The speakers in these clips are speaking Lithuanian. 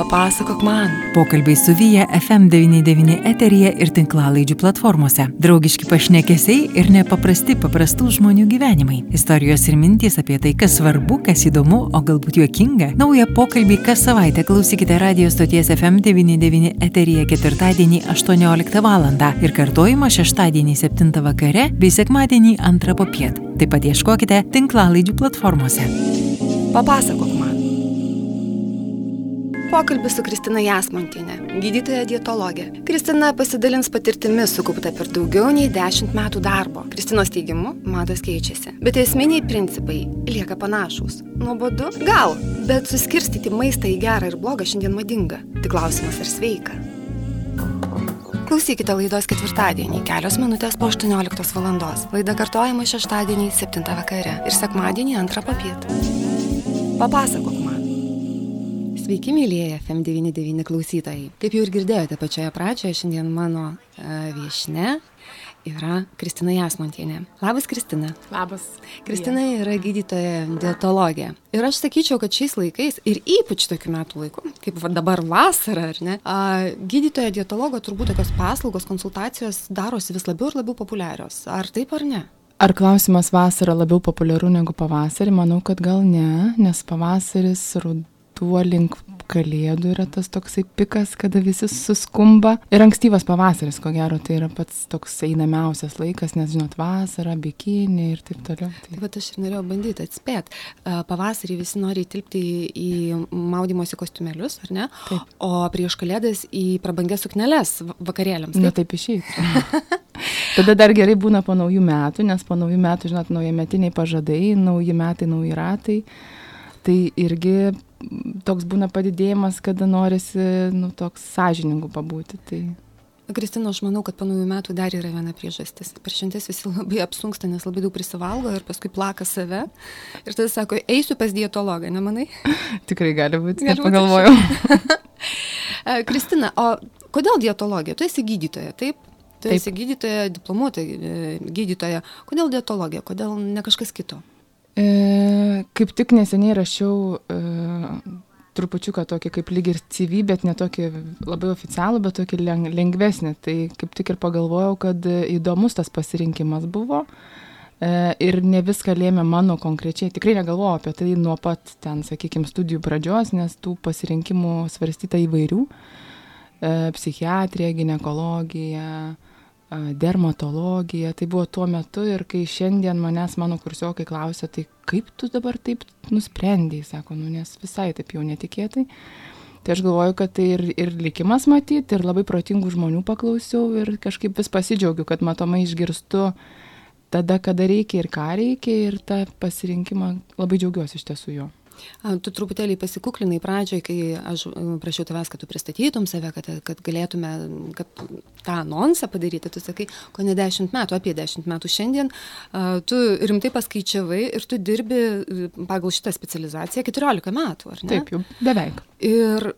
Papasakok man. Pokalbiai su Vyja FM99 eteryje ir tinklalaidžių platformose. Draugiški pašnekesiai ir nepaprasti paprastų žmonių gyvenimai. Istorijos ir mintys apie tai, kas svarbu, kas įdomu, o galbūt juokinga. Naują pokalbį kas savaitę klausykite radio stoties FM99 eteryje ketvirtadienį 18 val. ir kartojimą šeštadienį 7 vakare bei sekmadienį 2 popiet. Taip pat ieškokite tinklalaidžių platformose. Papasakok man. Pokalbis su Kristina Jasmontinė, gydytoja dietologė. Kristina pasidalins patirtimi sukaupta per daugiau nei 10 metų darbo. Kristinos teigimu, mados keičiasi, bet esminiai principai lieka panašus. Nuobodu? Gal, bet suskirstyti maistą į gerą ir blogą šiandien madinga. Tik klausimas ar sveika. Klausykite laidos ketvirtadienį, kelios minutės po 18 val. Laida kartojama šeštadienį 7 vakare ir sekmadienį 2 popiet. Papasakok man. Sveiki, mėlyjeji FM99 klausytojai. Kaip jau ir girdėjote pačioje pradžioje, šiandien mano uh, viešne yra Kristina Jasmontienė. Labas, Kristina. Labas. Kristina yra gydytoja dietologė. Ir aš sakyčiau, kad šiais laikais ir ypač tokiu metu laiku, kaip dabar vasara, ar ne, a, gydytoja dietologo turbūt tokios paslaugos, konsultacijos darosi vis labiau ir labiau populiarios. Ar taip ar ne? Ar klausimas vasara labiau populiaru negu pavasarį? Manau, kad gal ne, nes pavasaris ruduo link kalėdų yra tas toksai pikas, kada visi suskumba. Ir ankstyvas pavasaris, ko gero, tai yra pats toks einamiausias laikas, nes, žinot, vasara, bikini ir taip toliau. Tai Taip, aš ir norėjau bandyti atspėti. Pavasarį visi nori įtilpti į maudymosi kostiumėlius, ar ne? Taip. O prieš kalėdas į prabangės sukneles vakarėliams. Taip, ne taip išėjai. Tada dar gerai būna po naujų metų, nes po naujų metų, žinot, naujametiniai pažadai, nauji metai, nauji ratai. Tai irgi toks būna padidėjimas, kada norisi, nu, toks sąžiningų pabūti. Tai... Kristina, aš manau, kad po naujų metų dar yra viena priežastis. Per šventės visi labai apsunksta, nes labai daug prisivalgo ir paskui plaka save. Ir tada sako, eisiu pas dietologą, nemanai? Tikrai gali būti, gali pagalvojau. Kristina, o kodėl dietologija? Tu esi gydytoja, taip? Tu taip. esi gydytoja, diplomuota e, gydytoja. Kodėl dietologija, kodėl ne kažkas kito? E, kaip tik neseniai rašiau e, trupučiuką tokį kaip lyg ir CV, bet ne tokį labai oficialų, bet tokį lengvesnį. Tai kaip tik ir pagalvojau, kad įdomus tas pasirinkimas buvo. E, ir ne viską lėmė mano konkrečiai. Tikrai negalvojau apie tai nuo pat ten, sakykime, studijų pradžios, nes tų pasirinkimų svarstyta įvairių. E, psichiatrija, gynekologija, dermatologija, tai buvo tuo metu ir kai šiandien manęs mano kursiokai klausia, tai kaip tu dabar taip nusprendėjai, sako, nu nes visai taip jau netikėtai. Tai aš galvoju, kad tai ir, ir likimas matyti, ir labai protingų žmonių paklausiau ir kažkaip vis pasidžiaugiu, kad matomai išgirstu tada, kada reikia ir ką reikia ir tą pasirinkimą labai džiaugiuosi iš tiesų jo. Tu truputėlį pasikuklinai pradžioje, kai aš prašiau tavęs, kad tu pristatytum save, kad, kad galėtume kad tą anonsą padaryti. Tu sakai, ko ne 10 metų, apie 10 metų šiandien. Tu rimtai paskaičiavai ir tu dirbi pagal šitą specializaciją 14 metų, ar ne? Taip, jau beveik. Ir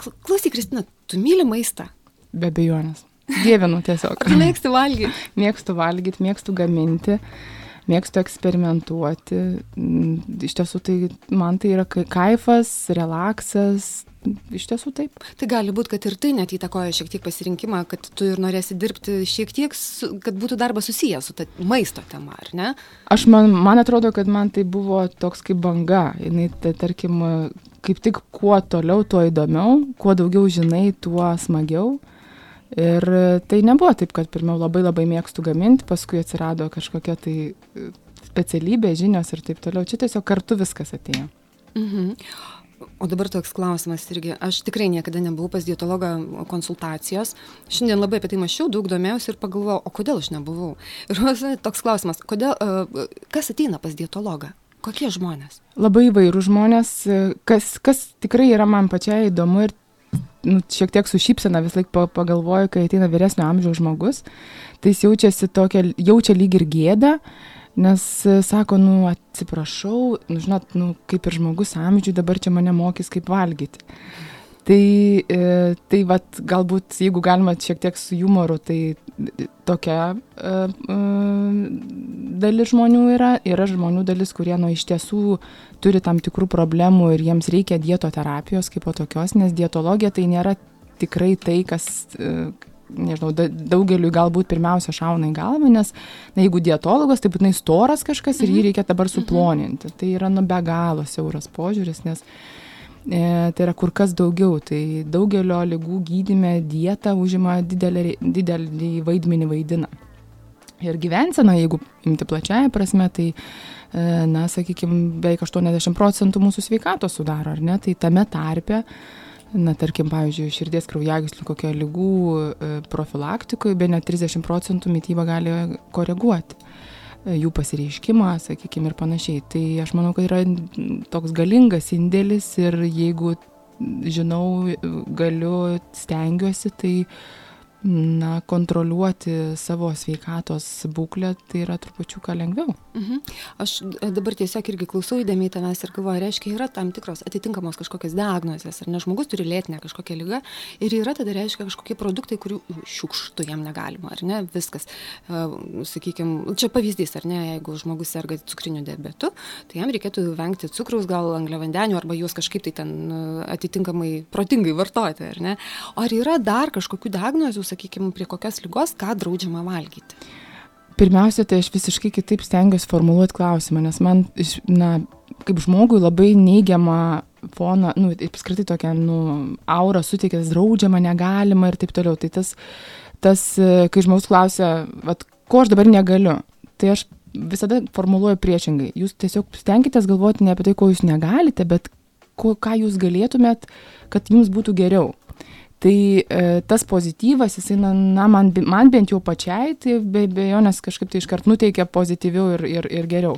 klausyk, Kristina, tu myli maistą? Be abejonės. Dievinu tiesiog. Ar mėgsti valgyti? mėgstu valgyti, mėgstu gaminti. Uh, mėgstu eksperimentuoti. Mm, iš tiesų tai man tai yra kaifas, relaksas. Iš tiesų taip. Tai gali būti, kad ir tai net įtakoja šiek tiek pasirinkimą, kad tu ir norėsi dirbti šiek tiek, kad būtų darbas susijęs su ta maisto tema, ar ne? Aš man, man atrodo, kad man tai buvo toks kaip banga. Jis, tai, tarkim, kaip tik kuo toliau, tuo įdomiau, kuo daugiau žinai, tuo smagiau. Ir tai nebuvo taip, kad pirmiau labai labai mėgstu gaminti, paskui atsirado kažkokia tai e, specialybė, žinios ir taip toliau. Čia tiesiog kartu viskas atėjo. Mhm. O dabar toks klausimas irgi. Aš tikrai niekada nebuvau pas dietologą konsultacijos. Šiandien labai apie tai mačiau, daug domėjausi ir pagalvojau, o kodėl aš nebuvau. Ir toks klausimas, kodėl, e, kas ateina pas dietologą? Kokie žmonės? Labai įvairių žmonės, e, kas, kas tikrai yra man pačiai įdomu ir nu, šiek tiek su šypsena vis laik pagalvoju, kai ateina vyresnio amžiaus žmogus, tai jis jaučiasi tokia, jaučia lyg ir gėdą, nes e, sako, nu atsiprašau, nu, žinot, nu, kaip ir žmogus amžiui dabar čia mane mokys, kaip valgyti. Tai, e, tai vat, galbūt, jeigu galima šiek tiek su humoru, tai tokia e, e, dalis žmonių yra, yra žmonių dalis, kurie nu iš tiesų turi tam tikrų problemų ir jiems reikia dietoterapijos kaip po tokios, nes dietologija tai nėra tikrai tai, kas, e, nežinau, daugeliu galbūt pirmiausia šauna į galvą, nes na, jeigu dietologas, tai būtinai storas kažkas ir jį mhm. reikia dabar mhm. suploninti. Tai yra nu be galo siauras požiūris, nes e, tai yra kur kas daugiau. Tai daugelio lygų gydime dieta užima didelį, didelį vaidmenį vaidina. Ir gyvensena, jeigu imti plačiaja prasme, tai, e, na, sakykime, beveik 80 procentų mūsų sveikatos sudaro, ar ne? Tai tame tarpe na tarkim pavyzdžiui širdies kraujagyslių kokia ligų e, profilaktikoj bene trisdešim procentų mityba gali koreguoti e, jų pasireiškimą, sakykime, ir panašiai. Tai aš manau, kad yra toks galingas indėlis ir jeigu žinau, galiu, stengiuosi, tai na, kontroliuoti savo sveikatos būklę, tai yra trupučiuką lengviau. Mhm. Aš e, dabar tiesiog irgi klausau įdėmiai tavęs ir galvoju, reiškia, yra tam tikros atitinkamos kažkokios diagnozės, ar ne žmogus turi lėtinę kažkokią lygą ir yra tada, reiškia, kažkokie produktai, kurių šiukštų jam negalima, ar ne, viskas. E, Sakykime, čia pavyzdys, ar ne, jeigu žmogus serga cukriniu diabetu, tai jam reikėtų vengti cukraus, gal angliavandenių arba juos kažkaip tai ten e, atitinkamai protingai vartoti, ar ne. Ar yra dar kažkokių diagnozių, sakykime, prie kokios lygos, ką draudžiama valgyti? Pirmiausia, tai aš visiškai kitaip stengiuosi formuluoti klausimą, nes man, na, kaip žmogui labai neigiamą foną, nu, apskritai tokią, nu, aurą suteikęs draudžiama, negalima ir taip toliau. Tai tas, tas kai žmogus klausia, vat, ko aš dabar negaliu, tai aš visada formuluoju priešingai. Jūs tiesiog stenkitės galvoti ne apie tai, ko jūs negalite, bet ko, ką jūs galėtumėt, kad jums būtų geriau. Tai e, tas pozityvas, jisai, na, na man, man bent jau pačiai, tai be abejonės kažkaip tai iškart nuteikia pozityviau ir, ir, ir geriau.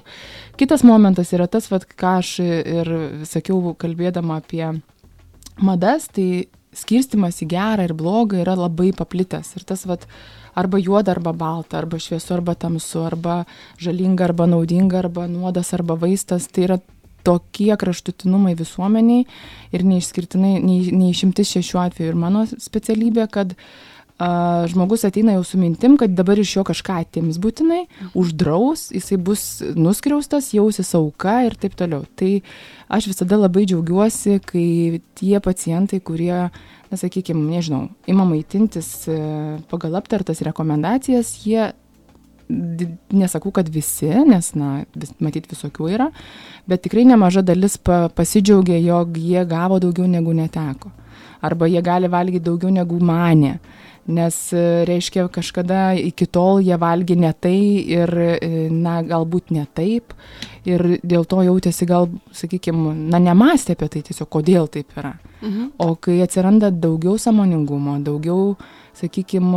Kitas momentas yra tas, vat, ką aš ir sakiau, kalbėdama apie madas, tai skirstimas į gerą ir blogą yra labai paplitęs. Ir tas, vat, arba juoda, arba balta, arba šviesu, arba tamsu, arba žalinga, arba naudinga, arba nuodas, arba vaistas, tai yra tokie kraštutinumai visuomeniai ir neišskirtinai, nei, neišimtis čia šiuo atveju ir mano specialybė, kad a, žmogus ateina jau su mintim, kad dabar iš jo kažką atims būtinai, uždraus, jisai bus nuskriaustas, jausis auka ir taip toliau. Tai aš visada labai džiaugiuosi, kai tie pacientai, kurie, na sakykime, nežinau, ima maitintis e, pagal aptartas rekomendacijas, jie nesakau, kad visi, nes, na, vis, matyt, visokių yra, bet tikrai nemaža dalis pa, pasidžiaugia, jog jie gavo daugiau negu neteko. Arba jie gali valgyti daugiau negu manė. Nes, e, reiškia, kažkada iki tol jie valgė ne tai ir, e, na, galbūt ne taip. Ir dėl to jautėsi gal, sakykime, na, nemastė apie tai tiesiog, kodėl taip yra. Mhm. O kai atsiranda daugiau samoningumo, daugiau uh, sakykim,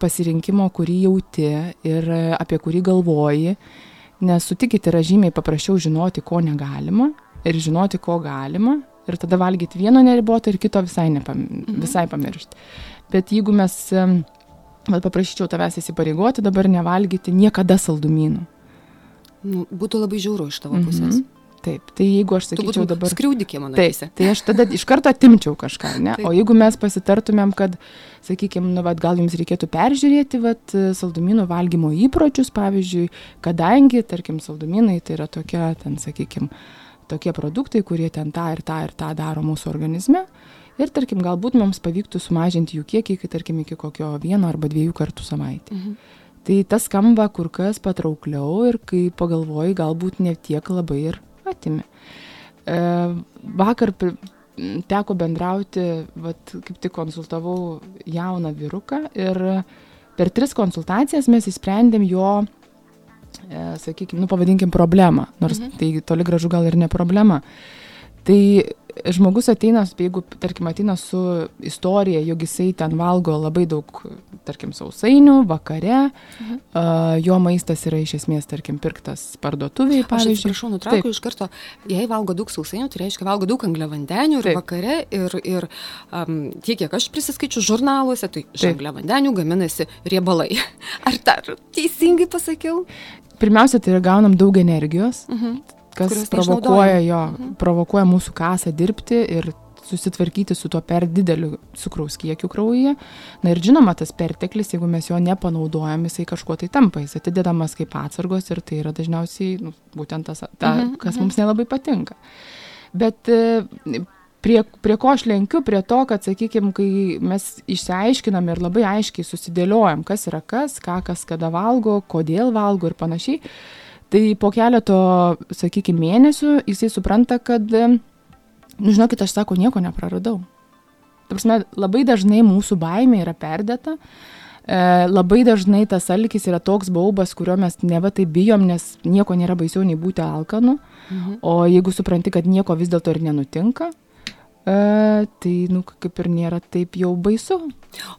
pasirinkimo, kurį jauti ir apie kurį galvoji, nes sutikit yra žymiai paprasčiau žinoti, ko negalima ir žinoti, ko galima ir tada valgyti vieno neribotą ir kito visai, nepam, mhm. visai pamiršti. Bet jeigu mes, bet paprašyčiau tavęs įsipareigoti dabar nevalgyti niekada saldumynų. Nu, būtų labai žiauru iš tavo pusės. Mhm. Taip, tai jeigu aš sakyčiau dabar... Skriaudikė mano taip, tai aš tada iš karto atimčiau kažką, ne? Taip. O jeigu mes pasitartumėm, kad, sakykime, nu, vat, gal jums reikėtų peržiūrėti vat, saldumynų valgymo įpročius, pavyzdžiui, kadangi, tarkim, saldumynai tai yra tokia, ten, sakykime, tokie produktai, kurie ten tą ir tą ir tą daro mūsų organizme. Ir, tarkim, galbūt mums pavyktų sumažinti jų kiekį, iki, tarkim, iki kokio vieno arba dviejų kartų savaitę. Mhm. Tai tas skamba kur kas patraukliau ir kai pagalvoji, galbūt ne tiek labai ir atimi. E, vakar teko bendrauti, vat, kaip tik konsultavau jauną vyruką ir per tris konsultacijas mes įsprendėm jo, e, sakykime, nu pavadinkim problemą, nors mhm. tai toli gražu gal ir ne problema. Tai žmogus ateina, jeigu, tarkim, ateina su istorija, jog jisai ten valgo labai daug, tarkim, sausainių vakare, mhm. uh, jo maistas yra iš esmės, tarkim, pirktas parduotuviai, pavyzdžiui. Aš atsiprašau, nutraukiu iš karto, jei valgo daug sausainių, tai reiškia valgo daug angliavandenių ir Taip. vakare ir, ir um, tiek, kiek aš prisiskaičiu žurnaluose, tai iš angliavandenių gaminasi riebalai. Ar dar teisingai pasakiau? Pirmiausia, tai yra gaunam daug energijos. Mhm kas provokuoja jo, mhm. provokuoja mūsų kasą dirbti ir susitvarkyti su tuo per dideliu cukraus kiekiu kraujyje. Na ir žinoma, tas perteklis, jeigu mes jo nepanaudojam, jisai kažkuo tai tampa, jis atidedamas kaip atsargos ir tai yra dažniausiai nu, būtent tas, ta, Mhm, kas mhm. mums nelabai patinka. Bet e, prie, prie ko aš lenkiu, prie to, kad, sakykime, kai mes išsiaiškinam ir labai aiškiai susidėliojam, kas yra kas, ką kas kada valgo, kodėl valgo ir panašiai, tai po keleto, sakykime, mėnesių jisai supranta, kad, nu, žinokit, aš sako, nieko nepraradau. Ta prasme, labai dažnai mūsų baimė yra perdėta. E, labai dažnai tas alkis yra toks baubas, kurio mes neva tai bijom, nes nieko nėra baisiau nei būti alkanu. Mhm. O jeigu supranti, kad nieko vis dėlto ir nenutinka, e, tai, nu, kaip ir nėra taip jau baisu.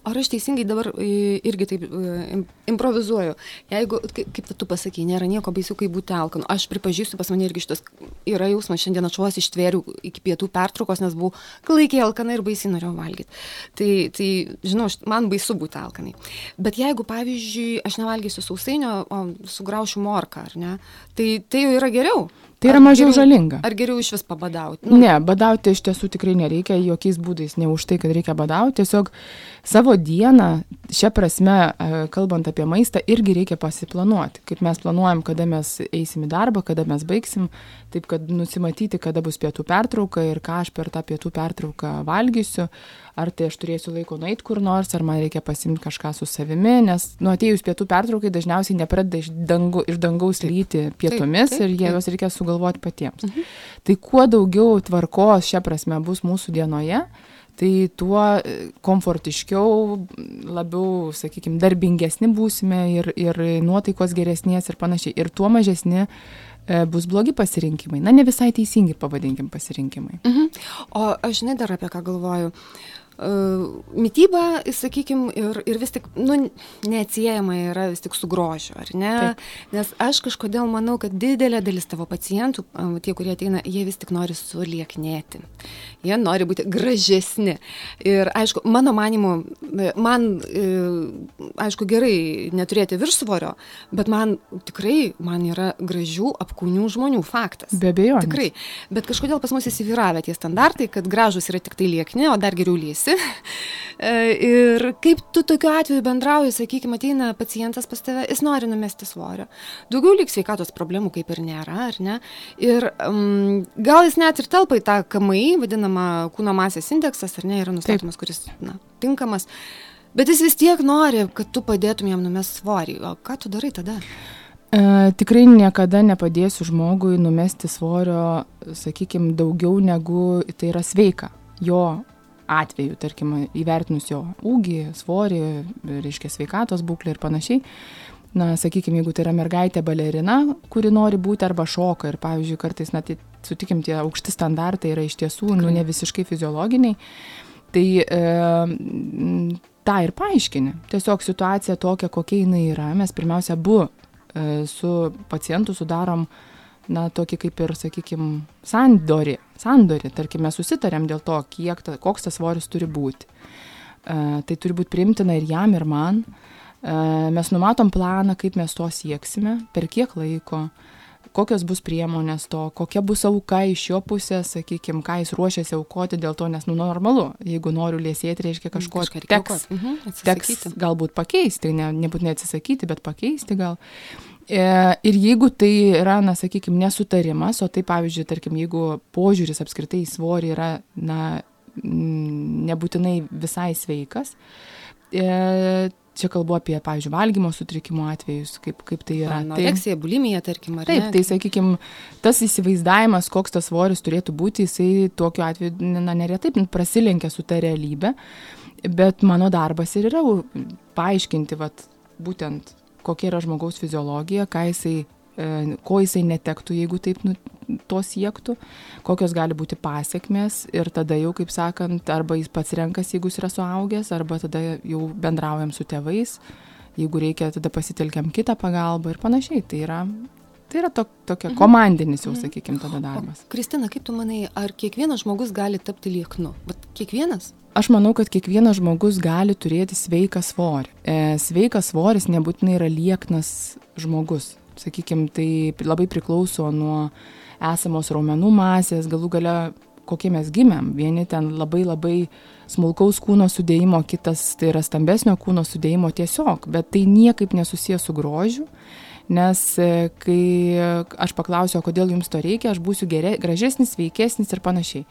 Ar aš teisingai dabar e, irgi taip e, im- improvizuoju? Jeigu, kaip, tu pasakai, nėra nieko baisiau, kaip būti alkanu. Aš pripažįstu, pas mane irgi šitas yra jausmas, šiandien aš vos ištvėriau iki pietų pertraukos, nes buvau klaikiai alkana ir baisiai norėjau valgyti. Tai, tai žinau, man baisu būti alkanai. Bet jeigu, pavyzdžiui, aš nevalgysiu sausainio, o sugraušiu morką, ar ne, tai tai jau yra geriau. Tai yra mažiau geriau- žalinga. Ar geriau iš vis pabadauti? Ne, badauti iš tiesų tikrai nereikia, jokiais būdais, ne už tai, kad reikia badauti, tiesiog savo dieną, šią prasme, e, kalbant apie maistą, irgi reikia pasiplanuoti. Kaip mes planuojam, kada mes eisim į darbą, kada mes baigsim, taip kad nusimatyti, kada bus pietų pertrauka ir ką aš per tą pietų pertrauką valgysiu, ar tai aš turėsiu laiko nueiti kur nors, ar man reikia pasimti kažką su savimi, nes nuo atėjus pietų pertraukai dažniausiai nepradeda iš, dangu, iš dangaus lyti pietumis taip, ir jie taip. juos reikia sugalvoti patiems. Tai kuo daugiau tvarkos šią prasme bus mūsų dienoje, tai tuo e, komfortiškiau, labiau, sakykime, darbingesni būsime ir, ir nuotaikos geresnės ir panašiai. Ir tuo mažesni e, bus blogi pasirinkimai. Na, ne visai teisingi, pavadinkim, pasirinkimai. Mhm. O aš žinai dar apie ką galvoju. Uh, mytyba, sakykime, ir, ir vis tik, nu, neatsiejama yra vis tik su grožiu, ar ne? Taip. Nes aš kažkodėl manau, kad didelė dalis tavo pacientų, tie, kurie ateina, jie vis tik nori sulieknėti. Jie nori būti gražesni. Ir aišku, mano manimu, e, man, e, aišku, gerai neturėti viršsvorio, bet man tikrai, man yra gražių, apkūnių žmonių faktas. Be abejo. Tikrai. Bet kažkodėl pas mus įsivyravę tie standartai, kad gražus yra tik tai liekni, o dar geriau liesi. E, ir kaip tu tokiu atveju bendrauji, sakykime, ateina pacientas pas tave, jis nori numesti svorio. Daugiau lyg sveikatos problemų kaip ir nėra, ar ne? Ir um, gal jis net ir telpa į tą KMI, vadinamą kūno masės indeksas, ar ne, yra nustatomas, kuris, na, tinkamas. Bet jis vis tiek nori, kad tu padėtum jam numesti svorį. O ką tu darai tada? E, tikrai niekada nepadėsiu žmogui numesti svorio, sakykime, daugiau negu tai yra sveika. Jo atveju, tarkim, įvertinus jo ūgį, svorį, reiškia sveikatos būklę ir panašiai. Na, sakykime, jeigu tai yra mergaitė balerina, kuri nori būti arba šoka ir, pavyzdžiui, kartais, na, tai sutikim, tie aukšti standartai yra iš tiesų, nu, ne visiškai fiziologiniai, tai e, tą ir paaiškini. Tiesiog situacija tokia, kokia jinai yra. Mes pirmiausia, abu e, su pacientu sudarom, na, tokį kaip ir, sakykime, sandorį. Sandorį, tarkim, mes susitarėm dėl to, kiek ta, koks tas svoris turi būti. E, tai turi būti primtina ir jam, ir man. E, mes numatom planą, kaip mes to sieksime, per kiek laiko, kokios bus priemonės to, kokia bus auka iš jo pusės, sakykime, ką jis ruošiasi aukoti dėl to, nes, nu, normalu, jeigu noriu liesėti, reiškia kažko Kažką reikia teks. Mhm, teks galbūt pakeisti, ne, nebūtinai atsisakyti, bet pakeisti gal. E, ir jeigu tai yra, na, sakykime, nesutarimas, o tai, pavyzdžiui, tarkim, jeigu požiūris apskritai į svorį yra, na, nebūtinai visai sveikas, e, čia kalbu apie, pavyzdžiui, valgymo sutrikimo atvejus, kaip, kaip tai yra. Tai, Anoreksija, bulimija, tarkim, ar taip, ne? tai, sakykime, tas įsivaizdavimas, koks tas svoris turėtų būti, jisai tokiu atveju, na, neretai prasilenkia su ta realybė, bet mano darbas ir yra paaiškinti, vat, būtent kokia yra žmogaus fiziologija, ką jisai, e, ko jisai netektų, jeigu taip nu, to siektų, kokios gali būti pasiekmes ir tada jau, kaip sakant, arba jis pats renkasi, jeigu jis yra suaugęs, arba tada jau bendraujam su tėvais, jeigu reikia, tada pasitelkiam kitą pagalbą ir panašiai. Tai yra, tai yra to, tokia komandinis jau, sakykime, tada darbas. Kristina, kaip tu manai, ar kiekvienas žmogus gali tapti lieknu? Vat kiekvienas? Aš manau, kad kiekvienas žmogus gali turėti sveiką svorį. E, sveikas svoris nebūtinai yra lieknas žmogus. Sakykime, tai labai priklauso nuo esamos raumenų masės, galų gale kokie mes gimėm. Vieni ten labai labai smulkaus kūno sudėjimo, kitas tai yra stambesnio kūno sudėjimo tiesiog, bet tai niekaip nesusijęs su grožiu. Nes e, kai aš paklausiu, kodėl jums to reikia, aš būsiu gerai, gražesnis, sveikesnis ir panašiai.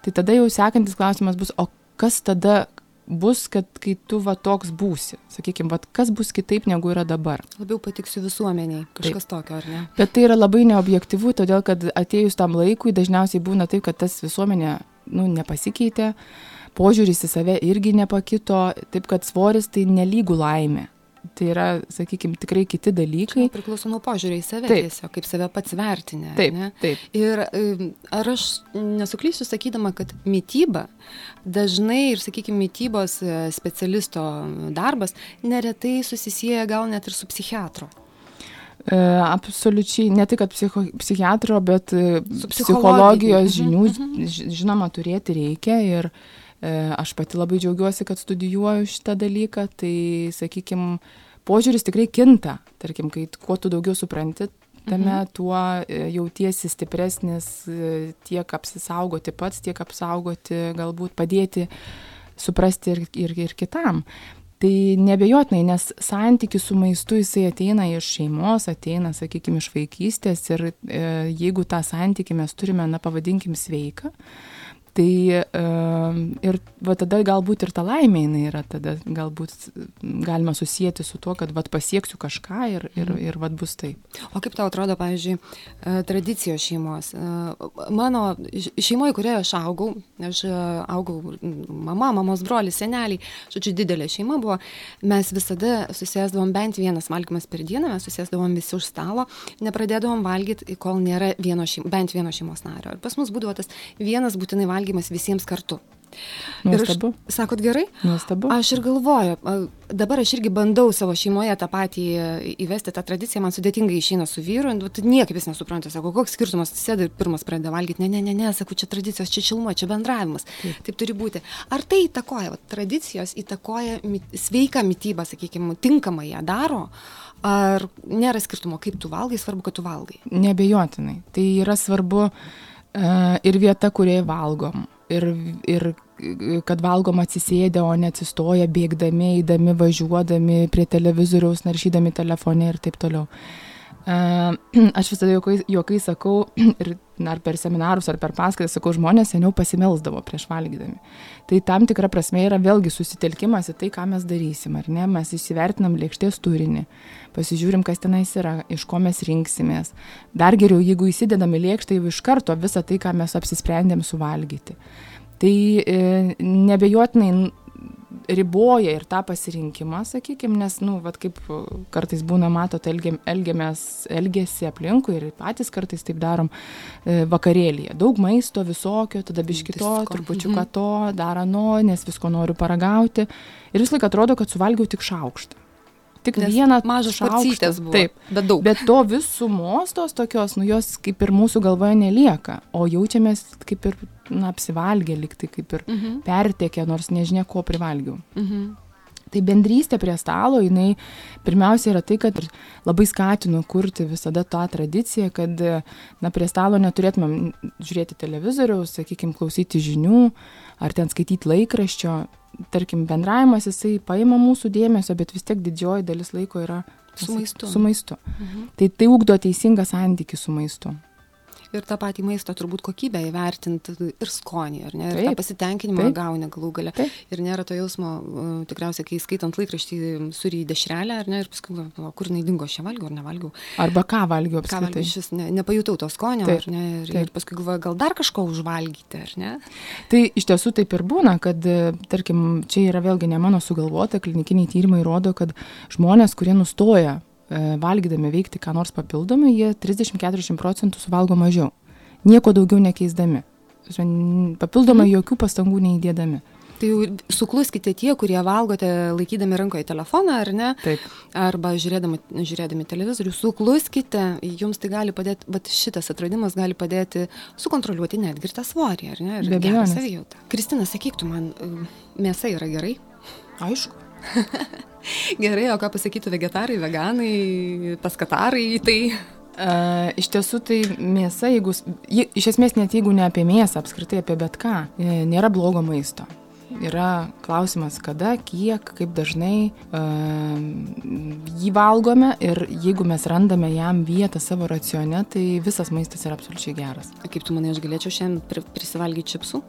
Tai tada jau sekantis klausimas bus, o kas tada bus, kad kai tu va toks būsi, sakykime, va kas bus kitaip negu yra dabar. Labiau patiksiu visuomeniai, kažkas taip. tokio, ar ne? Bet tai yra labai neobjektivu, todėl kad atėjus tam laikui dažniausiai būna taip, kad tas visuomenė nu, nepasikeitė, požiūris į save irgi nepakito, taip kad svoris tai nelygų laimė. Tai yra, sakykime, tikrai kiti dalykai. Čia priklauso nuo požiūrį į save taip. tiesiog, kaip save pats vertinė. Taip, ne? taip. Ir ar aš nesuklysiu sakydama, kad mytyba dažnai ir, sakykime, mytybos e, specialisto darbas neretai susisieja gal net ir su psichiatro. E, absoliučiai, ne tik psicho, psichiatro, bet e, psichologijos mhm, žinių, mhm. žinoma, turėti reikia. Ir, uh, aš pati labai džiaugiuosi, kad studijuoju šitą dalyką, tai, sakykime, požiūris tikrai kinta. Tarkim, kai kuo tu daugiau supranti, tame mhm. tuo e, jautiesi stipresnis e, tiek apsisaugoti pats, tiek apsaugoti, galbūt padėti suprasti ir, ir, ir kitam. Tai nebejotinai, nes santykis su maistu jisai ateina iš šeimos, ateina, sakykime, iš vaikystės ir e, jeigu tą santykį mes turime, na, pavadinkim sveiką, e, Tai ir va tada galbūt ir ta laimė jinai yra, tada galbūt galima susijęti su tuo, kad va pasieksiu kažką ir, ir, mhm. ir va bus taip. O kaip tau atrodo, pavyzdžiui, e, tradicijos šeimos? E, mano šeimoje, kurioje aš augau, aš e, augau mama, mamos brolis, seneliai, žodžiu, didelė šeima buvo, mes visada susėsdavom bent vienas valgymas per dieną, mes susėsdavom visi už stalo, nepradėdavom valgyti, kol nėra vieno šeim, bent vieno šeimos nario. Ir pas mus būdavo tas vienas būtinai valgymas valgymas visiems kartu. Nuostabu. Aš, sakot gerai? Nuostabu. Aš ir galvoju, dabar aš irgi bandau savo šeimoje tą patį įvesti tą tradiciją, man sudėtingai išeina su vyru, nu, tai niekaip jis nesupranta, sako, koks skirtumas, sėda ir pirmas pradeda valgyti, ne, ne, ne, ne, sakau, čia tradicijos, čia šiluma, čia bendravimas, taip, taip turi būti. Ar tai įtakoja, va, tradicijos įtakoja mit, sveiką mytybą, sakykime, tinkamai ją daro? Ar nėra skirtumo, kaip tu valgai, svarbu, kad tu valgai? Nebejotinai. Tai yra svarbu uh, ir vieta, kurioje valgom. Ir, ir kad valgom atsisėdę, o ne atsistoję, bėgdami, eidami, važiuodami prie televizoriaus, naršydami telefone ir taip toliau. Aš visada juokai, juokai sakau, ir ar per seminarus, ar per paskaitas, sakau, žmonės seniau pasimelsdavo prieš valgydami. Tai tam tikra prasme yra vėlgi susitelkimas į tai, ką mes darysim, ar ne? Mes įsivertinam lėkštės turinį, pasižiūrim, kas tenais yra, iš ko mes rinksimės. Dar geriau, jeigu įsidedam į lėkštą jau iš karto visą tai, ką mes apsisprendėm suvalgyti. Tai e, nebejotinai riboja ir tą pasirinkimą, sakykime, nes, nu, vad kaip kartais būna, matot, elgiam, elgiamės, elgesi aplinkui ir patys kartais taip darom e, vakarėlėje. Daug maisto visokio, tada biškito, mhm. to, dar ano, nes visko noriu paragauti. Ir vis laik atrodo, kad suvalgiau tik šaukštą tik Nes vieną mažą šaukštą. Taip, bet daug. Bet to visumos tos tokios, nu jos kaip ir mūsų galvoje nelieka, o jaučiamės kaip ir, na, apsivalgę liktai, kaip ir mhm. pertekė, nors nežinia, ko privalgiau. Mhm. Tai bendrystė prie stalo, jinai pirmiausia yra tai, kad labai skatinu kurti visada tą tradiciją, kad na, prie stalo neturėtumėm žiūrėti televizoriaus, sakykime, klausyti žinių ar ten skaityti laikraščio, tarkim, bendravimas jisai paima mūsų dėmesio, bet vis tiek didžioji dalis laiko yra su maistu. Su maistu. Mhm. Tai tai ugdo teisingą santykį su maistu ir tą patį maisto turbūt kokybę įvertinti ir skonį, ar ne? Ir taip, tą pasitenkinimą taip, gauni galų galę. Taip. Ir nėra to jausmo, uh, tikriausiai, kai skaitant laikraštį, suri į dešrelę, ar ne? Ir paskui, o, kur jinai dingo, šią valgiau ar nevalgiau. Arba ką valgiau, apskritai. Ką valgiau, šis ne, nepajutau to skonio, taip, ar ne? Ir, taip. ir paskui galvoju, gal dar kažko užvalgyti, ar ne? Tai iš tiesų taip ir būna, kad, tarkim, čia yra vėlgi ne mano sugalvota, klinikiniai tyrimai rodo, kad žmonės, kurie nustoja E, valgydami veikti ką nors papildomai, jie 30-40 procentų suvalgo mažiau. Nieko daugiau nekeisdami. Papildomai mhm. jokių pastangų neįdėdami. Tai jau sukluskite tie, kurie valgote laikydami rankoje telefoną, ar ne? Taip. Arba žiūrėdami, žiūrėdami televizorių, sukluskite, jums tai gali padėti, bet šitas atradimas gali padėti sukontroliuoti netgi ir tą svorį, ar ne? Ir Be abejo. Kristina, sakyk tu man, mėsa yra gerai? Aišku. Gerai, o ką pasakytų vegetarai, veganai, paskatarai tai? Uh, iš tiesų tai mėsa, jeigu, iš esmės net jeigu ne apie mėsą, apskritai apie bet ką, e, nėra blogo maisto. Yra klausimas, kada, kiek, kaip dažnai uh, jį valgome ir jeigu mes randame jam vietą savo racione, tai visas maistas yra absoliučiai geras. Kaip tu manai, aš galėčiau šiandien prisivalgyti čipsų?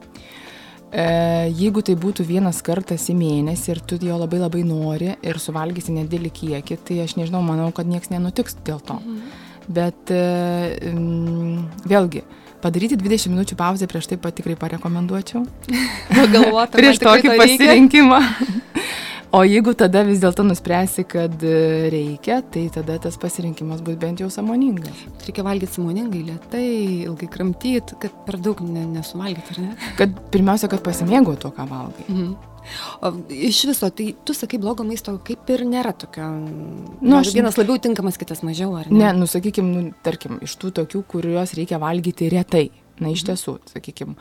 E, jeigu tai būtų vienas kartas į mėnesį ir tu jo labai labai nori ir suvalgysi nedėlį kiekį, tai aš nežinau, manau, kad niekas nenutiks dėl to. Mhm. Bet um, vėlgi, padaryti 20 minučių pauzę prieš tai pat tikrai parekomenduočiau. Galvoti prieš tokį pasirinkimą. O jeigu tada vis dėlto nuspręsi, kad e, reikia, tai tada tas pasirinkimas bus bent jau samoningas. Reikia valgyti samoningai, lietai, ilgai kramtyti, kad per daug nesuvalgyti, ar ne? Kad pirmiausia, kad pasimėgau to, ką valgai. Mhm. O iš viso, tai tu sakai, blogo maisto kaip ir nėra tokio. Nu, aš vienas labiau tinkamas, kitas mažiau, ar ne? Ne, nu, sakykime, nu, tarkim, iš tų tokių, kuriuos reikia valgyti retai. Na, iš mhm. tiesų, sakykime,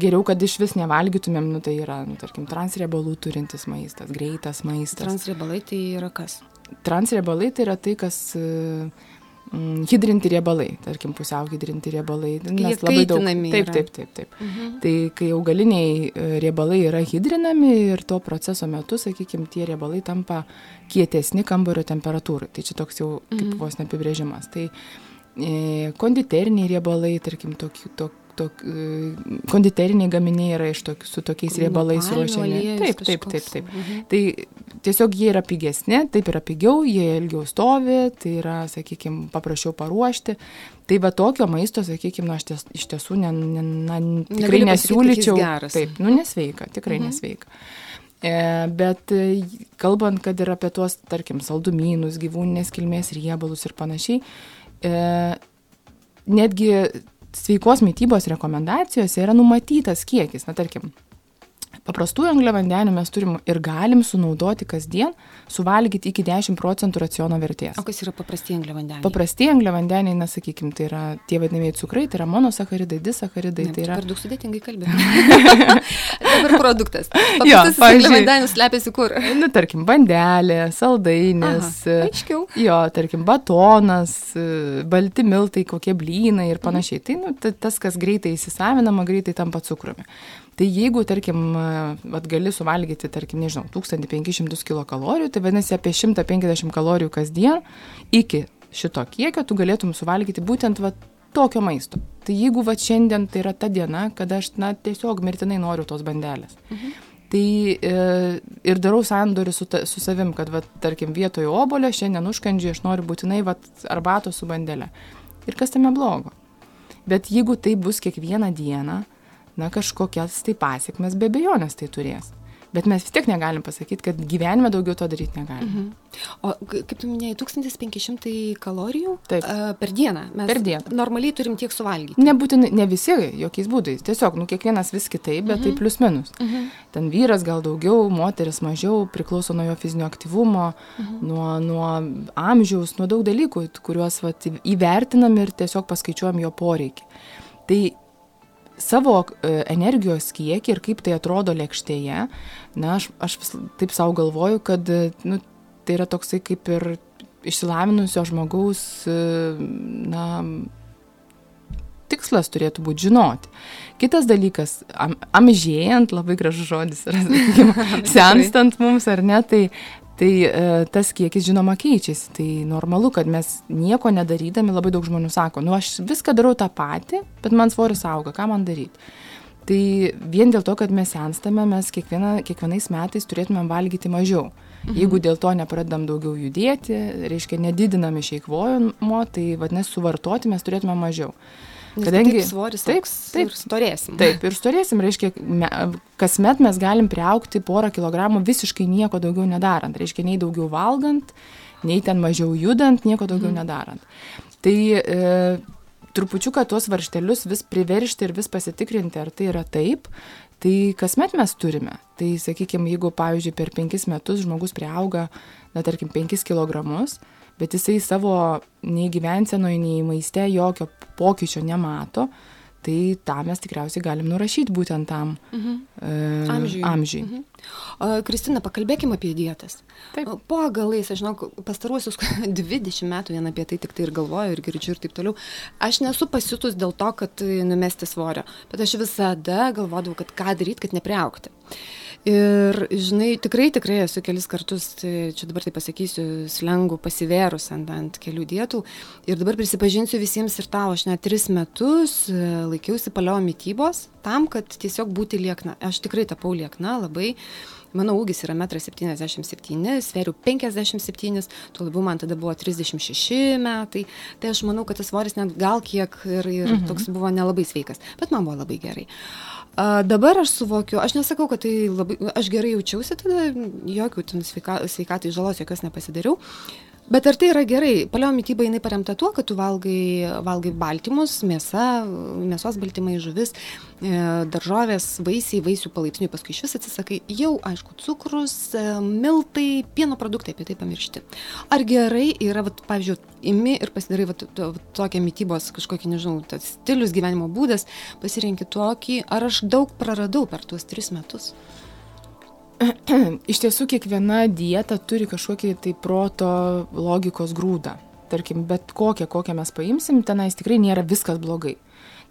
geriau, kad iš vis nevalgytumėm, nu, tai yra, nu, tarkim, transriebalų turintis maistas, greitas maistas. Transriebalai tai yra kas? Transriebalai tai yra tai, kas uh, mm, hidrinti riebalai, tarkim, pusiau hidrinti riebalai. Mes labai daug. Taip, taip, taip, taip. Mhm. Tai kai augaliniai e, riebalai yra hidrinami ir to proceso metu, sakykime, tie riebalai tampa kietesni kambario temperatūrai. Tai čia toks jau kaip mhm. vos neapibrėžimas. Tai e, konditeriniai riebalai, tarkim, tokie, tok, tok, e, konditeriniai gaminiai yra iš tokių, su tokiais riebalais ruošiami. Taip, taip, taip, taip. Mhm. Tai tiesiog jie yra pigesni, taip yra pigiau, jie ilgiau stovi, tai yra, sakykime, paprasčiau paruošti. Tai va tokio maisto, sakykime, nu, aš ties, iš tiesų ne, ne, na, tikrai Negaliu nesiūlyčiau. Taip, nu nesveika, tikrai mhm. nesveika. E, bet e, kalbant, kad ir apie tuos, tarkim, saldumynus, gyvūninės kilmės riebalus ir panašiai, netgi sveikos mytybos rekomendacijose yra numatytas kiekis, na tarkim, Paprastųjų angliavandenių mes turim ir galim sunaudoti kasdien, suvalgyti iki 10 procentų raciono vertės. O kas yra paprasti angliavandeniai? Paprasti angliavandeniai, na sakykime, tai yra tie vadinamieji cukrai, tai yra monosacharidai, disacharidai. Ne, tai yra... Per daug sudėtingai kalbėti. Dabar produktas. Paprastas angliavandenis slepiasi kur? Na, tarkim, bandelė, saldainis. Aha, aiškiau. Jo, tarkim, batonas, balti miltai, kokie blynai ir panašiai. Tai nu, tas, kas greitai įsisavinama, greitai tampa cukrumi. Tai jeigu, tarkim, vat, gali suvalgyti, tarkim, nežinau, 1500 kilokalorijų, tai vadinasi apie 150 kalorijų kasdien, iki šito kiekio tu galėtum suvalgyti būtent vat, tokio maisto. Tai jeigu va šiandien tai yra ta diena, kada aš, na, tiesiog mirtinai noriu tos bandelės. Mhm. Tai e, ir darau sandorį su, ta, su savim, kad, va, tarkim, vietoje obolio šiandien užkandžiui aš noriu būtinai va, arbato su bandelė. Ir kas tame blogo? Bet jeigu tai bus kiekvieną dieną, na kažkokias tai pasiekmes be abejonės tai turės. Bet mes vis tiek negalim pasakyti, kad gyvenime daugiau to daryti negalim. Mhm. O kaip tu minėjai, 1500 kalorijų Taip. Per dieną. Mes per dieną. Normaliai turim tiek suvalgyti. Nebūtinai, ne visi, jokiais būdais. Tiesiog, nu, kiekvienas vis kitaip, bet tai mhm. tai plus minus. Mhm. Ten vyras gal daugiau, moteris mažiau, priklauso nuo jo fizinio aktyvumo, mhm. nuo, nuo amžiaus, nuo daug dalykų, kuriuos vat, įvertinam ir tiesiog paskaičiuojam jo poreikį. Tai savo e, energijos kiekį ir kaip tai atrodo lėkštėje, na, aš, aš taip savo galvoju, kad e, nu, tai yra toksai kaip ir išsilavinusio žmogaus, e, na, tikslas turėtų būti žinoti. Kitas dalykas, am, amžėjant, labai gražus žodis, yra, sakykime, senstant mums ar ne, tai tai e, tas kiekis žinoma keičiasi. Tai normalu, kad mes nieko nedarydami, labai daug žmonių sako, nu aš viską darau tą patį, bet man svoris auga, ką man daryti. Tai vien dėl to, kad mes senstame, mes kiekviena, kiekvienais metais turėtumėm valgyti mažiau. Mhm. Jeigu dėl to nepradedam daugiau judėti, reiškia nedidinam išeikvojimo, tai vadinasi suvartoti mes turėtume mažiau. Kadangi taip, svoris taip, taip, ir storėsim. Taip, ir storėsim, reiškia, me, kasmet mes galim priaukti porą kilogramų visiškai nieko daugiau nedarant. Reiškia, nei daugiau valgant, nei ten mažiau judant, nieko daugiau mm. nedarant. Tai e, trupučiuką tuos varštelius vis priveršti ir vis pasitikrinti, ar tai yra taip, tai kasmet mes turime. Tai sakykime, jeigu, pavyzdžiui, per penkis metus žmogus priauga, na, tarkim, penkis kilogramus, bet jisai savo nei gyvensenoje, nei maiste jokio pokyčio nemato, tai tą mes tikriausiai galim nurašyti būtent tam mhm. e, amžiui. amžiui. Mhm. Kristina, pakalbėkime apie dietas. Taip. Po galais, aš žinau, pastaruosius 20 metų vien apie tai tik tai ir galvoju ir girdžiu ir taip toliau. Aš nesu pasiutus dėl to, kad numesti svorio, bet aš visada galvodavau, kad ką daryti, kad nepriaukti. Ir, žinai, tikrai, tikrai esu kelis kartus, tai čia dabar tai pasakysiu, slengų pasivėrus ant, ant kelių dietų. Ir dabar prisipažinsiu visiems ir tau, aš net tris metus e, laikiausi palio mytybos tam, kad tiesiog būti liekna. Aš tikrai tapau liekna labai. Mano ūgis yra 1,77 m, sveriu 57, tuo labiau man tada buvo 36 metai, tai aš manau, kad tas svoris net gal kiek ir, ir mhm. toks buvo nelabai sveikas, bet man buvo labai gerai. A, dabar aš suvokiu, aš nesakau, kad tai labai, aš gerai jaučiausi tada, jokių sveika, sveikatai žalos jokios nepasidariau, Bet ar tai yra gerai? Paleo mytyba jinai paremta tuo, kad tu valgai, valgai baltymus, mėsa, mėsos baltymai, žuvis, e, daržovės, vaisiai, vaisių palaipsniui, paskui iš vis atsisakai. Jau, aišku, cukrus, e, miltai, pieno produktai, apie tai pamiršti. Ar gerai yra, vat, pavyzdžiui, imi ir pasidarai vat, to, tokią mytybos kažkokį, nežinau, stilius, gyvenimo būdas, pasirinkti tokį, ar aš daug praradau per tuos tris metus? iš tiesų kiekviena dieta turi kažkokį tai proto logikos grūdą. Tarkim, bet kokią, kokią mes paimsim, tenais tikrai nėra viskas blogai.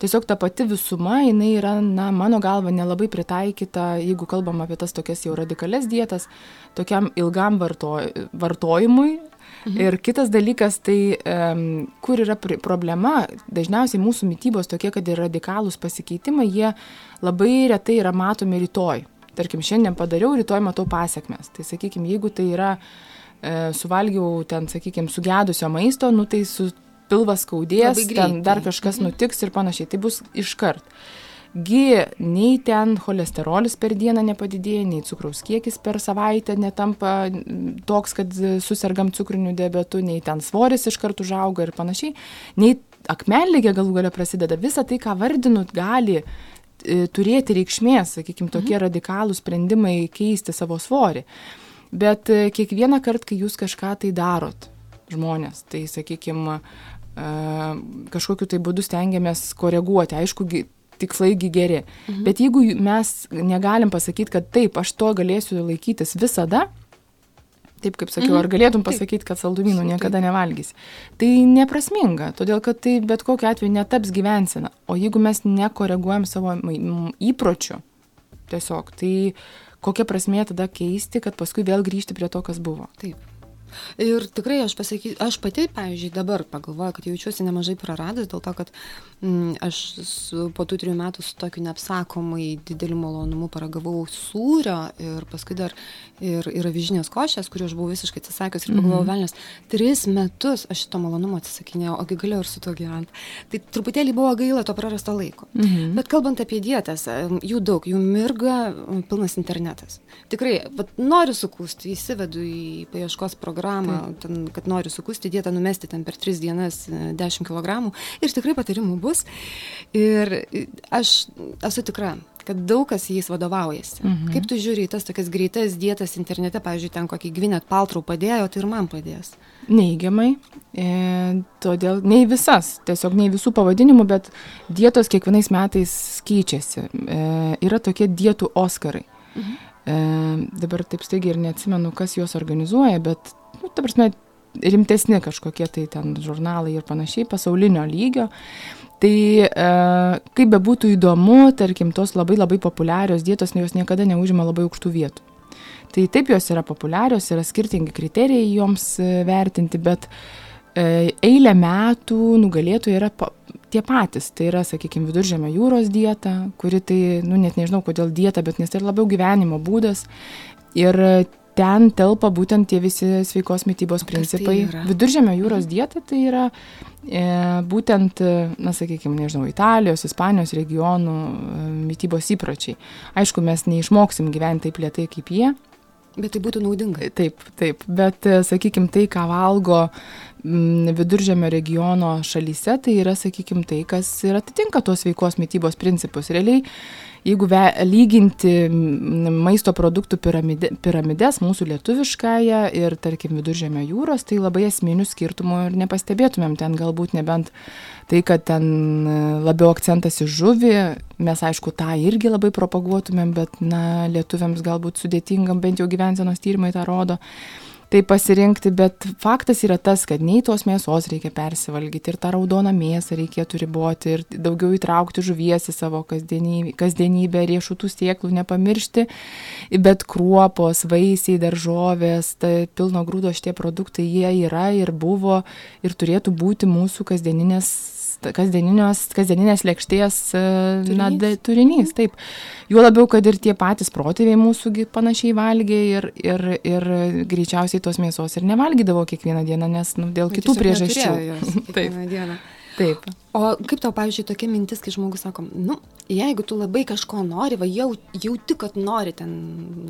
Tiesiog ta pati visuma, jinai yra, na, mano galva, nelabai pritaikyta, jeigu kalbam apie tas tokias jau radikales dietas, tokiam ilgam varto, vartojimui. Mhm. Ir kitas dalykas, tai um, kur yra problema, dažniausiai mūsų mytybos tokie, kad ir radikalūs pasikeitimai, jie labai retai yra matomi rytoj tarkim, šiandien padariau, rytoj matau pasiekmes. Tai sakykime, jeigu tai yra e, suvalgiau ten, sakykime, sugedusio maisto, nu tai su pilvas skaudės, ten dar kažkas mhm. nutiks ir panašiai. Tai bus iškart. Gi nei ten cholesterolis per dieną nepadidėja, nei cukraus kiekis per savaitę netampa toks, kad susirgam cukriniu diabetu, nei ten svoris iškart užauga ir panašiai, nei akmenligė galų galia prasideda. Visa tai, ką vardinut, gali turėti reikšmės, sakykime, tokie mhm. radikalūs sprendimai keisti savo svorį. Bet e, kiekvieną kartą, kai jūs kažką tai darot, žmonės, tai, sakykime, kažkokiu tai būdu stengiamės koreguoti, aišku, tikslaigi geri. Mhm. Bet jeigu mes negalim pasakyti, kad taip, aš to galėsiu laikytis visada, Taip kaip sakiau, ar mhm. galėtum pasakyti, kad saldumynų niekada nevalgys. Tai neprasminga, todėl kad tai bet kokiu atveju netaps gyvensina. O jeigu mes nekoreguojam savo įpročių, tiesiog, tai kokia prasmė tada keisti, kad paskui vėl grįžti prie to, kas buvo. Taip. Ir tikrai aš pasakysiu, aš pati, pavyzdžiui, dabar pagalvoju, kad jaučiuosi nemažai praradęs dėl to, kad mm, aš su, po tų trijų metų su tokiu neapsakomai dideliu malonumu paragavau sūrio ir paskui dar ir, ir avižinės košės, kuriuo aš buvau visiškai atsisakius ir pagalvojau, mm -hmm. velnės, tris metus aš šito malonumo atsisakinėjau, ogi galėjau ir su to gyventi. Tai truputėlį buvo gaila to prarasto laiko. Mm -hmm. Bet kalbant apie dietas, jų daug, jų mirga pilnas internetas. Tikrai, vat, noriu sukūsti, įsivedu į paieškos programą, ten, kad noriu sukūsti dietą, numesti ten per tris dienas 10 kg ir tikrai patarimų bus. Ir aš esu tikra, kad daug kas jais vadovaujasi. Mhm. Kaip tu žiūri į tas tokias greitas dietas internete, pavyzdžiui, ten kokį gvinet paltrų padėjo, tai ir man padės. Neigiamai, e, todėl nei visas, tiesiog nei visų pavadinimų, bet dietos kiekvienais metais keičiasi. E, yra tokie dietų Oskarai. Mhm. E, dabar taip staigiai ir neatsimenu, kas juos organizuoja, bet, nu, ta prasme, rimtesni kažkokie tai ten žurnalai ir panašiai, pasaulinio lygio. Tai e, kaip bebūtų įdomu, tarkim, tos labai labai populiarios dietos, jos niekada neužima labai aukštų vietų. Tai taip jos yra populiarios, yra skirtingi kriterijai joms e, vertinti, bet e, eilę metų nugalėtojai yra pa, tie patys. Tai yra, sakykime, viduržėmio jūros dieta, kuri tai, nu net nežinau kodėl dieta, bet nes tai yra labiau gyvenimo būdas. Ir ten telpa būtent tie visi sveikos mytybos tai principai. Tai Viduržėmio jūros dieta tai yra e, būtent, na sakykime, nežinau, Italijos, Ispanijos regionų e, mytybos įpročiai. Aišku, mes neišmoksim gyventi taip lietai kaip jie. Bet tai būtų naudinga. Taip, taip. Bet, e, sakykime, tai, ką valgo viduržėmio regiono šalyse, tai yra, sakykime, tai, kas ir atitinka tos sveikos mytybos principus. Realiai jeigu ve, lyginti maisto produktų piramide, piramidės, mūsų lietuviškąją ir, tarkim, viduržėmio jūros, tai labai esminių skirtumų ir nepastebėtumėm. Ten galbūt nebent tai, kad ten labiau akcentas į žuvį, mes aišku tą irgi labai propaguotumėm, bet, na, lietuviams galbūt sudėtingam, bent jau gyvensenos tyrimai tą rodo tai pasirinkti, bet faktas yra tas, kad nei tos mėsos reikia persivalgyti ir tą raudoną mėsą reikėtų riboti ir daugiau įtraukti žuvies į savo kasdienybę, kasdienybę riešutų sieklų nepamiršti, bet kruopos, vaisiai, daržovės, tai pilno grūdo šitie produktai, jie yra ir buvo ir turėtų būti mūsų kasdieninės kasdieninės lėkštės e, turinys. Na, da, turinys. Taip. Juo labiau, kad ir tie patys protėviai mūsų panašiai valgė ir, ir, ir greičiausiai tos mėsos ir nevalgydavo kiekvieną dieną, nes nu, dėl kitų priežasčių. Taip. Taip. O kaip tau, pavyzdžiui, tokia mintis, kai žmogus sako, nu, jeigu tu labai kažko nori, va, jau, jauti, kad nori ten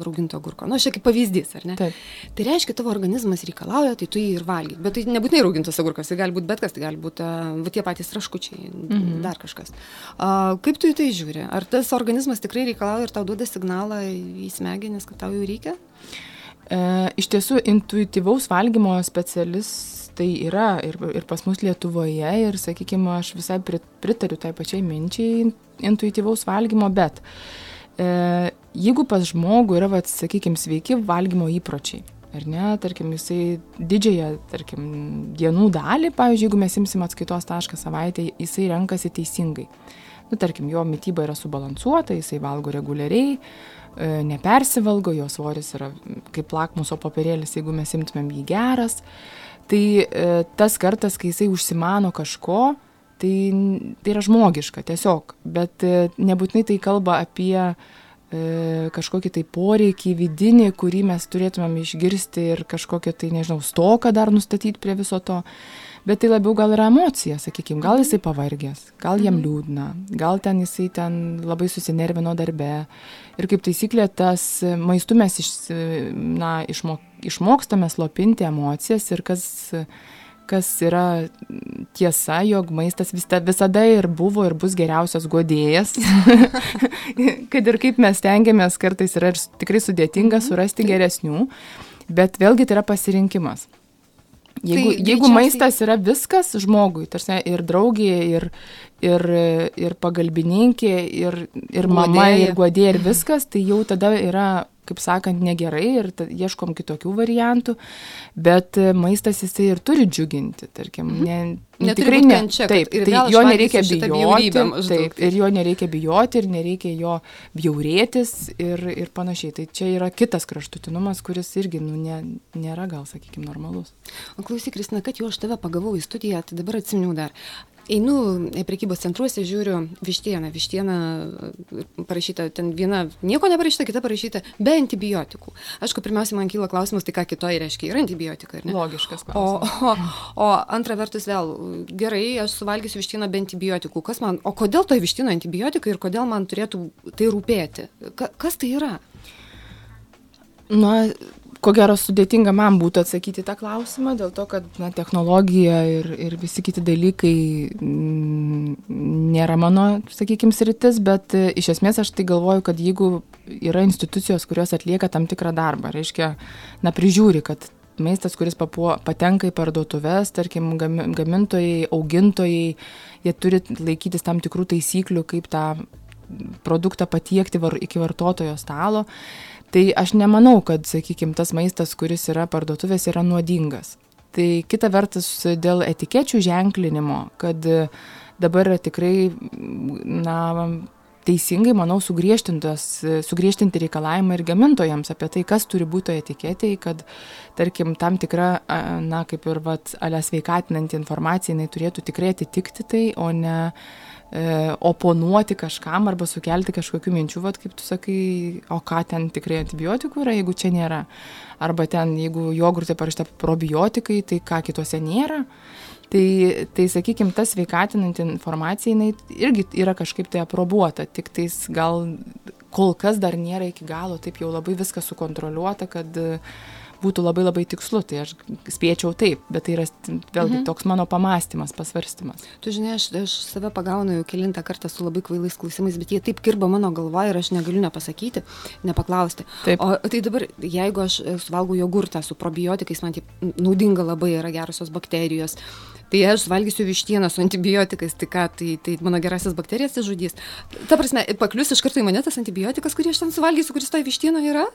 rauginto gurko, nu, šiek tiek pavyzdys, ar ne? Taip. Tai reiškia, tavo organizmas reikalauja, tai tu jį ir valgy. Bet tai nebūtinai raugintas agurkas, tai gali būti bet kas, tai gali būti va, tie patys raškučiai, mhm. dar kažkas. A, kaip tu į tai žiūri? Ar tas organizmas tikrai reikalauja ir tau duoda signalą į smegenis, kad tau jų reikia? E, iš tiesų, intuityvaus valgymo specialistas tai yra ir, ir pas mus Lietuvoje ir, sakykime, aš visai pritariu tai pačiai minčiai intuityvaus valgymo, bet e, jeigu pas žmogų yra, vat, sakykime, sveiki valgymo įpročiai, ar ne, tarkim, jisai didžiąją, tarkim, dienų dalį, pavyzdžiui, jeigu mes imsim atskaitos tašką savaitę, jisai renkasi teisingai. Nu, tarkim, jo mytyba yra subalansuota, jisai valgo reguliariai, nepersivalgo, jo svoris yra kaip lakmuso papirėlis, jeigu mes imtumėm jį geras. Tai e, tas kartas, kai jisai užsimano kažko, tai, tai yra žmogiška tiesiog, bet e, nebūtinai tai kalba apie e, kažkokį tai poreikį vidinį, kurį mes turėtumėm išgirsti ir kažkokią tai, nežinau, stoką dar nustatyti prie viso to bet tai labiau gal yra emocija, sakykime, gal jisai pavargęs, gal jam mhm. liūdna, gal ten jisai ten labai susinervino darbe. Ir kaip taisyklė, tas maistu mes iš, na, išmok, išmokstame slopinti emocijas ir kas, kas yra tiesa, jog maistas vis, visada ir buvo ir bus geriausias godėjas. kad ir kaip mes tengiamės, kartais yra tikrai sudėtinga mhm. surasti geresnių, bet vėlgi tai yra pasirinkimas. Jeigu, tai jeigu maistas yra viskas žmogui, tarsi ir draugė, ir, ir, ir pagalbininkė, ir, ir mama, ir guodė, ir viskas, tai jau tada yra kaip sakant, negerai ir ieškom kitokių variantų, bet e, maistas jisai ir turi džiuginti, tarkim. Mhm. Ne, nu, tikrai ne. Čia, taip, tai jo nereikia bijoti. Taip, ir jo nereikia bijoti, ir nereikia jo bjaurėtis ir, ir panašiai. Tai čia yra kitas kraštutinumas, kuris irgi nu, ne, nėra gal, sakykime, normalus. O klausyk, Kristina, kad jau aš tave pagavau į studiją, tai dabar atsiminiau dar. Einu prekybos centruose, žiūriu vištieną. Vištiena parašyta, ten viena nieko neparašyta, kita parašyta be antibiotikų. Aišku, pirmiausia, man kyla klausimas, tai ką kitoje reiškia, yra antibiotikai, ar ne? Logiškas klausimas. O, o, o antra vertus vėl, gerai, aš suvalgysiu vištieną be antibiotikų. Kas man, o kodėl toje vištieną antibiotikai ir kodėl man turėtų tai rūpėti? Ka, kas tai yra? Na, ko gero sudėtinga man būtų atsakyti tą klausimą, dėl to, kad na, technologija ir, ir visi kiti dalykai mm, nėra mano, sakykime, sritis, bet e, iš esmės aš tai galvoju, kad jeigu yra institucijos, kurios atlieka tam tikrą darbą, reiškia, na, prižiūri, kad maistas, kuris papuo, patenka į parduotuvės, tarkim, gamintojai, augintojai, jie turi laikytis tam tikrų taisyklių, kaip tą produktą patiekti var, iki vartotojo stalo. Tai aš nemanau, kad, sakykime, tas maistas, kuris yra parduotuvės, yra nuodingas. Tai kita vertus dėl etikečių ženklinimo, kad dabar yra tikrai, na, teisingai, manau, sugriežtinti reikalavimai ir gamintojams apie tai, kas turi būti etiketėje, kad, tarkim, tam tikra, na, kaip ir, vat, alė sveikatinanti informacija, jinai turėtų tikrai atitikti tai, o ne e, oponuoti kažkam arba sukelti kažkokių minčių, vat, kaip tu sakai, o ką ten tikrai antibiotikų yra, jeigu čia nėra. Arba ten, jeigu jogurte parašyta probiotikai, tai ką kitose nėra. Tai, tai sakykime, ta sveikatinanti informacija, jinai irgi yra kažkaip tai aprobuota, tik tais gal kol kas dar nėra iki galo taip jau labai viskas sukontroliuota, kad e, būtų labai labai tikslu, tai aš spėčiau taip, bet tai yra vėlgi mhm. toks mano pamastymas, pasvarstymas. Tu žinai, aš, aš save pagaunu jau kilintą kartą su labai kvailais klausimais, bet jie taip kirba mano galvoje ir aš negaliu nepasakyti, nepaklausti. Taip. O tai dabar, jeigu aš suvalgau jogurtą su probiotikais, man tai naudinga labai yra gerosios bakterijos, tai aš valgysiu vištieną su antibiotikais, tai ką, tai, tai mano gerasis bakterijas išžudys. Ta prasme, paklius iš karto į mane tas antibiotikas, kurį aš ten suvalgysiu, kuris toje vištieno yra?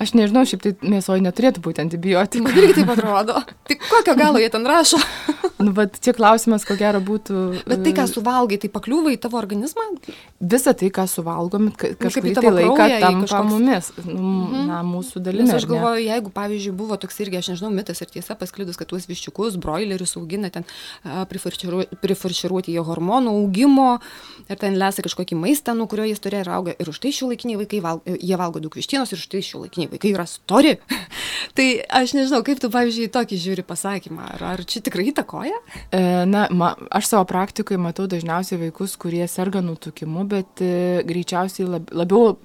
Aš nežinau, šiaip tai mėsoje neturėtų būti antibiotikų. Man irgi taip atrodo. Tik kokio galo jie ten rašo? nu, bet čia klausimas, ko gero būtų. Bet tai, ką e, suvalgai, tai pakliūva į tavo organizmą? Visa tai, ką suvalgom, nu, kažkaip tai laiką tampa kažkoks... mumis, nu, mhm. na, mūsų dalimi. Nes aš galvoju, jeigu, pavyzdžiui, buvo toks irgi, aš nežinau, mitas ir tiesa pasklidus, kad tuos viščiukus, broilerius augina ten prifarširuoti jo hormonų augimo ir ten lesa kažkokį maistą, nuo kurio jis turi ir auga. Ir už tai šių laikiniai vaikai valgo, jie valgo daug vištienos ir už tai šių laikiniai vaikai yra stori. tai aš nežinau, kaip tu, pavyzdžiui, tokį žiūri pasakymą. Ar, ar čia tikrai įtakoja? E, na, ma, aš savo praktikoje matau dažniausiai vaikus, kurie serga nutukimu, bet e, greičiausiai lab, labiau,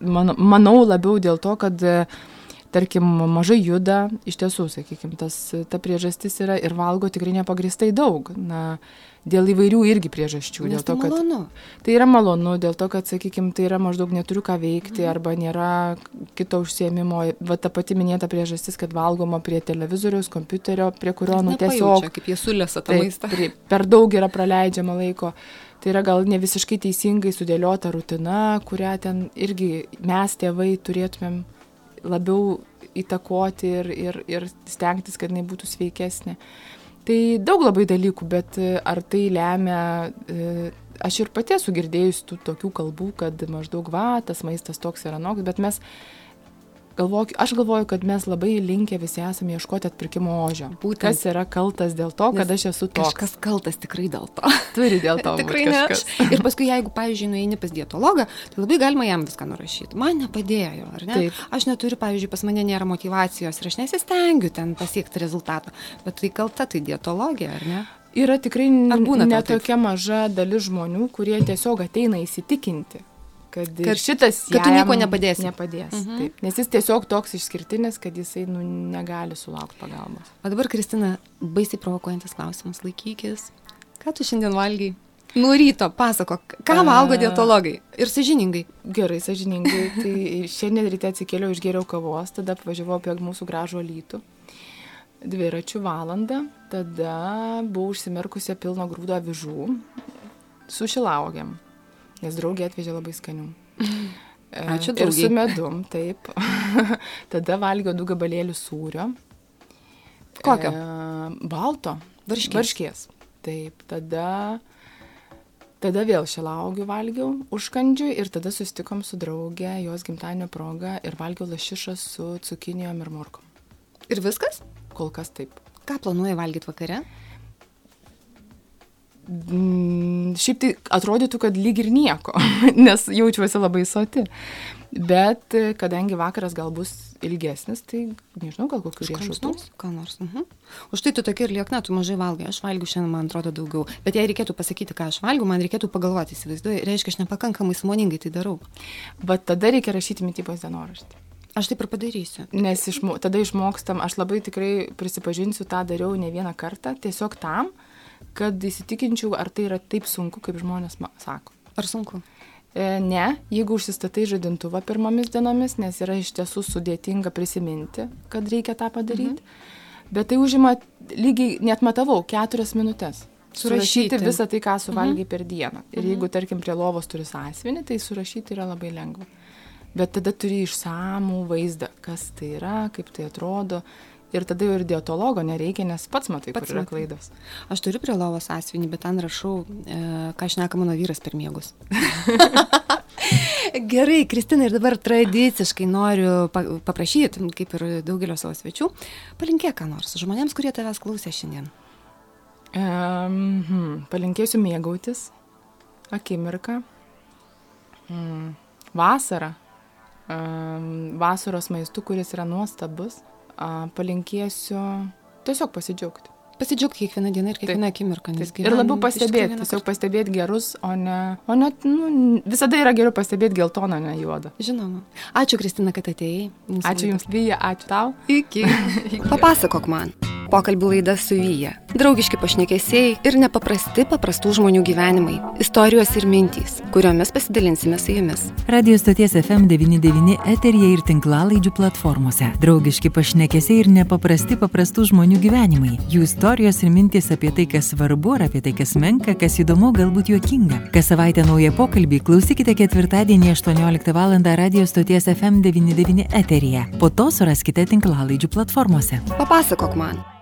man, manau, labiau dėl to, kad e, tarkim, mažai juda, iš tiesų, sakykime, tas, ta priežastis yra ir valgo tikrai nepagristai daug. Na, dėl įvairių irgi priežasčių. Nes dėl to, tai malonu. Kad, tai yra malonu, dėl to, kad, sakykime, tai yra maždaug neturiu ką veikti mhm. arba nėra kito užsiemimo. Va ta pati minėta priežastis, kad valgoma prie televizoriaus, kompiuterio, prie kurio, nu, tiesiog... Kaip jie sulėsa tą maistą. Prie, per daug yra praleidžiama laiko. Tai yra gal ne visiškai teisingai sudėliota rutina, kurią ten irgi mes tėvai turėtumėm labiau įtakoti ir, ir, ir stengtis, kad jinai būtų sveikesnė. Tai daug labai dalykų, bet e, ar tai lemia, e, aš ir pati esu girdėjus tų tokių kalbų, kad maždaug va, tas maistas toks yra noks, bet mes galvok, aš galvoju, kad mes labai linkę visi esame ieškoti atpirkimo ožio. Būtent. Kas yra kaltas dėl to, kad Nes aš esu toks. Kažkas kaltas tikrai dėl to. Turi dėl to. tikrai ne aš. Ir paskui, jeigu, pavyzdžiui, nueini pas dietologą, tai labai galima jam viską nurašyti. Man nepadėjo, ar ne? Taip. Aš neturiu, pavyzdžiui, pas mane nėra motivacijos ir aš nesistengiu ten pasiekti rezultato. Bet tai kalta, tai dietologija, ar ne? Yra tikrai netokia maža dalis žmonių, kurie tiesiog ateina įsitikinti, kad, kad šitas kad tu nieko nepadėsi. Nepadės. Mhm. Taip, nes jis tiesiog toks išskirtinis, kad jisai nu, negali sulaukti pagalbos. O dabar, Kristina, baisiai provokuojantis klausimas. Laikykis. Ką tu šiandien valgiai? Nuo ryto, pasako, ką valgo dietologai ir sažiningai. Gerai, sažiningai. Tai šiandien ryte atsikėliau, išgėriau kavos, tada apvažiavau apie mūsų gražų lytų. Dviračių valandą, tada buvau užsimerkusi pilno grūdo avižų su šilaugiam nes draugė atvežė labai skanių. Ačiū draugė. Ir su medum, taip. Tada valgiau du gabalėlius sūrio. Kokio? E, balto. Varškės. Varškės. Taip, tada, tada vėl šilaugių valgiau užkandžiui ir tada susitikom su draugė, jos gimtadienio proga ir valgiau lašišą su cukinijom ir morkom. Ir viskas? Kol kas taip. Ką planuoji valgyti vakare? Mm, šiaip tai atrodytų, kad lyg ir nieko, nes jaučiuosi labai soti. Bet e, kadangi vakaras gal bus ilgesnis, tai nežinau, gal kokių riešutų. Ką nors. Mhm. Už tai tu tokia ir liekna, tu mažai valgai. Aš valgiu šiandien, man atrodo, daugiau. Bet jei reikėtų pasakyti, ką aš valgiu, man reikėtų pagalvoti, įsivaizduoju, reiškia, aš nepakankamai sąmoningai tai darau. Bet tada reikia rašyti mytybos dienoraštį. Aš taip ir padarysiu. Nes išmo, tada išmokstam, aš labai tikrai prisipažinsiu, tą dariau ne vieną kartą, tiesiog tam, kad įsitikinčiau, ar tai yra taip sunku, kaip žmonės sako. Ar sunku? E, ne, jeigu užsistatai žadintuvą pirmomis dienomis, nes yra iš tiesų sudėtinga prisiminti, kad reikia tą padaryti. Mhm. Bet tai užima lygiai, net matavau, keturias minutės. Surašyti, surašyti visą tai, ką suvalgiai mhm. per dieną. Ir mhm. jeigu, tarkim, prie lovos turi sąsvinį, tai surašyti yra labai lengva. Bet tada turi išsamų vaizdą, kas tai yra, kaip tai atrodo. Ir tada jau ir dietologo nereikia, nes pats matai, pats yra klaidos. Aš turiu prie lovos asvinį, bet ten rašau, e, ką šneka mano vyras per mėgus. Gerai, Kristina, ir dabar tradiciškai noriu paprašyti, kaip ir daugelio savo svečių, palinkėk ką nors žmonėms, kurie tavęs klausė šiandien. Um, hmm, palinkėsiu mėgautis akimirką. Hmm, vasara. Um, vasaros maistu, kuris yra nuostabus palinkėsiu tiesiog pasidžiaugti. Pasidžiaugti kiekvieną dieną ir kiekvieną akimirką. Ir labiau pastebėti, tiesiog pastebėti gerus, o ne, o net, nu, visada yra geriau pastebėti geltoną, ne juodą. Žinoma. Ačiū, Kristina, kad atėjai. Ačiū laidą. Jums, Vyja, ačiū tau. Iki. Papasakok man. Pokalbių laida su Vyja. Draugiški pašnekesiai ir nepaprasti paprastų žmonių gyvenimai. Istorijos ir mintys, kuriomis pasidalinsime su jumis. Radio stoties FM99 eterija ir tinklalaidžių platformose. Draugiški pašnekesiai ir nepaprasti paprastų žmonių gyvenimai. Jų istorijos ir mintys apie tai, kas svarbu, ar apie tai, kas menka, kas įdomu, galbūt juokinga. Kas savaitę naują pokalbį klausykite ketvirtadienį 18 val. radio stoties FM99 eterija. Po to suraskite tinklalaidžių platformose. Papasakok man.